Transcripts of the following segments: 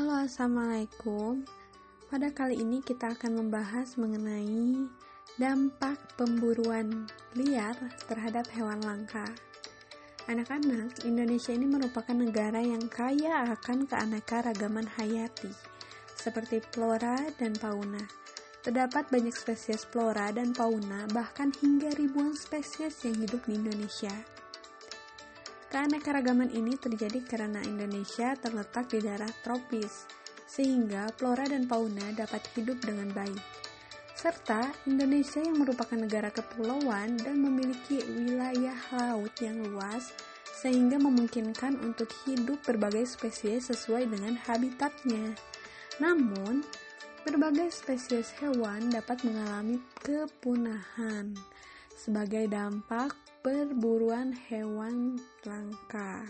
Halo, assalamualaikum. Pada kali ini kita akan membahas mengenai dampak pemburuan liar terhadap hewan langka. Anak-anak, Indonesia ini merupakan negara yang kaya akan keanekaragaman hayati, seperti flora dan fauna. Terdapat banyak spesies flora dan fauna, bahkan hingga ribuan spesies yang hidup di Indonesia. Keanekaragaman ini terjadi karena Indonesia terletak di daerah tropis, sehingga flora dan fauna dapat hidup dengan baik. Serta Indonesia yang merupakan negara kepulauan dan memiliki wilayah laut yang luas, sehingga memungkinkan untuk hidup berbagai spesies sesuai dengan habitatnya. Namun, berbagai spesies hewan dapat mengalami kepunahan sebagai dampak perburuan hewan langka.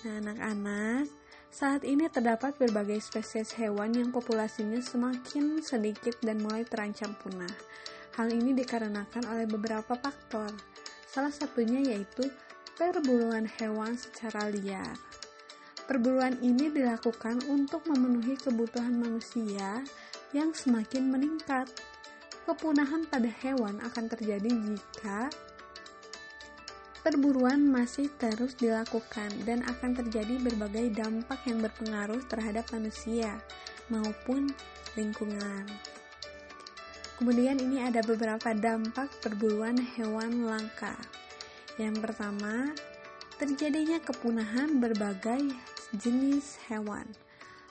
Nah, anak-anak, saat ini terdapat berbagai spesies hewan yang populasinya semakin sedikit dan mulai terancam punah. Hal ini dikarenakan oleh beberapa faktor. Salah satunya yaitu perburuan hewan secara liar. Perburuan ini dilakukan untuk memenuhi kebutuhan manusia yang semakin meningkat kepunahan pada hewan akan terjadi jika perburuan masih terus dilakukan dan akan terjadi berbagai dampak yang berpengaruh terhadap manusia maupun lingkungan. Kemudian ini ada beberapa dampak perburuan hewan langka. Yang pertama, terjadinya kepunahan berbagai jenis hewan.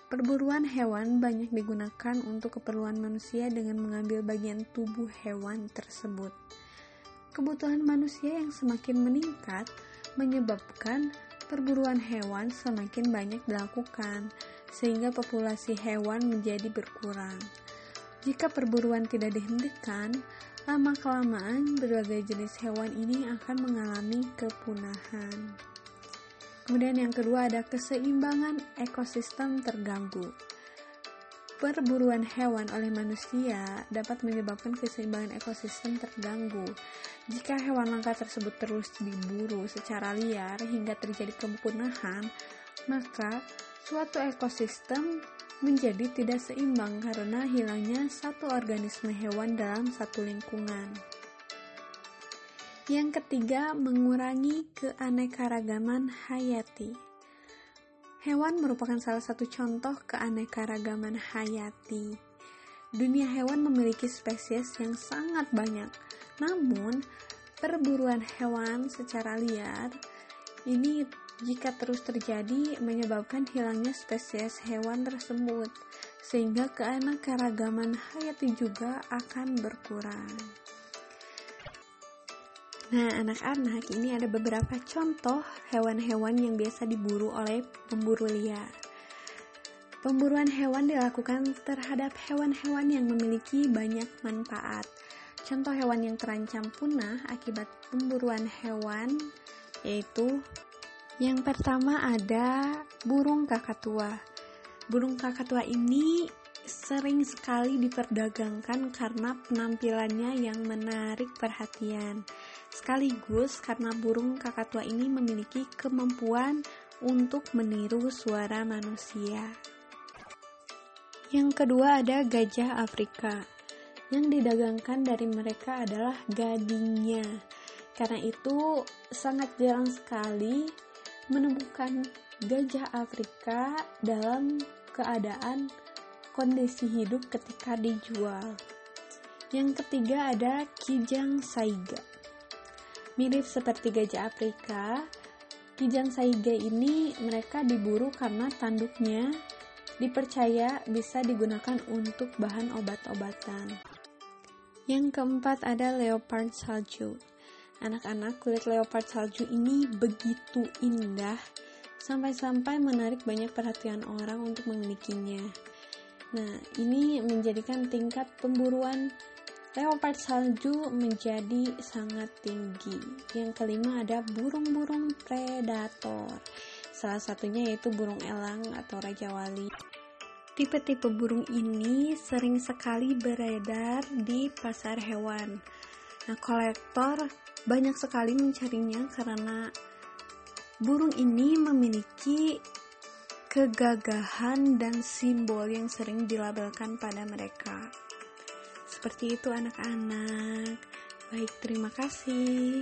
Perburuan hewan banyak digunakan untuk keperluan manusia dengan mengambil bagian tubuh hewan tersebut. Kebutuhan manusia yang semakin meningkat menyebabkan perburuan hewan semakin banyak dilakukan, sehingga populasi hewan menjadi berkurang. Jika perburuan tidak dihentikan, lama-kelamaan berbagai jenis hewan ini akan mengalami kepunahan. Kemudian yang kedua ada keseimbangan ekosistem terganggu. Perburuan hewan oleh manusia dapat menyebabkan keseimbangan ekosistem terganggu. Jika hewan langka tersebut terus diburu secara liar hingga terjadi kepunahan, maka suatu ekosistem menjadi tidak seimbang karena hilangnya satu organisme hewan dalam satu lingkungan. Yang ketiga, mengurangi keanekaragaman hayati. Hewan merupakan salah satu contoh keanekaragaman hayati. Dunia hewan memiliki spesies yang sangat banyak, namun perburuan hewan secara liar ini jika terus terjadi menyebabkan hilangnya spesies hewan tersebut, sehingga keanekaragaman hayati juga akan berkurang. Nah, anak-anak, ini ada beberapa contoh hewan-hewan yang biasa diburu oleh pemburu liar. Pemburuan hewan dilakukan terhadap hewan-hewan yang memiliki banyak manfaat. Contoh hewan yang terancam punah akibat pemburuan hewan yaitu yang pertama ada burung kakatua. Burung kakatua ini sering sekali diperdagangkan karena penampilannya yang menarik perhatian. Sekaligus karena burung kakatua ini memiliki kemampuan untuk meniru suara manusia. Yang kedua ada gajah Afrika. Yang didagangkan dari mereka adalah gadingnya. Karena itu sangat jarang sekali menemukan gajah Afrika dalam keadaan kondisi hidup ketika dijual. Yang ketiga ada kijang saiga. Mirip seperti gajah Afrika, kijang saiga ini mereka diburu karena tanduknya dipercaya bisa digunakan untuk bahan obat-obatan. Yang keempat ada leopard salju. Anak-anak, kulit leopard salju ini begitu indah sampai-sampai menarik banyak perhatian orang untuk memilikinya. Nah, ini menjadikan tingkat pemburuan leopard salju menjadi sangat tinggi. Yang kelima ada burung-burung predator. Salah satunya yaitu burung elang atau raja wali. Tipe-tipe burung ini sering sekali beredar di pasar hewan. Nah, kolektor banyak sekali mencarinya karena burung ini memiliki kegagahan dan simbol yang sering dilabelkan pada mereka. Seperti itu anak-anak. Baik, terima kasih.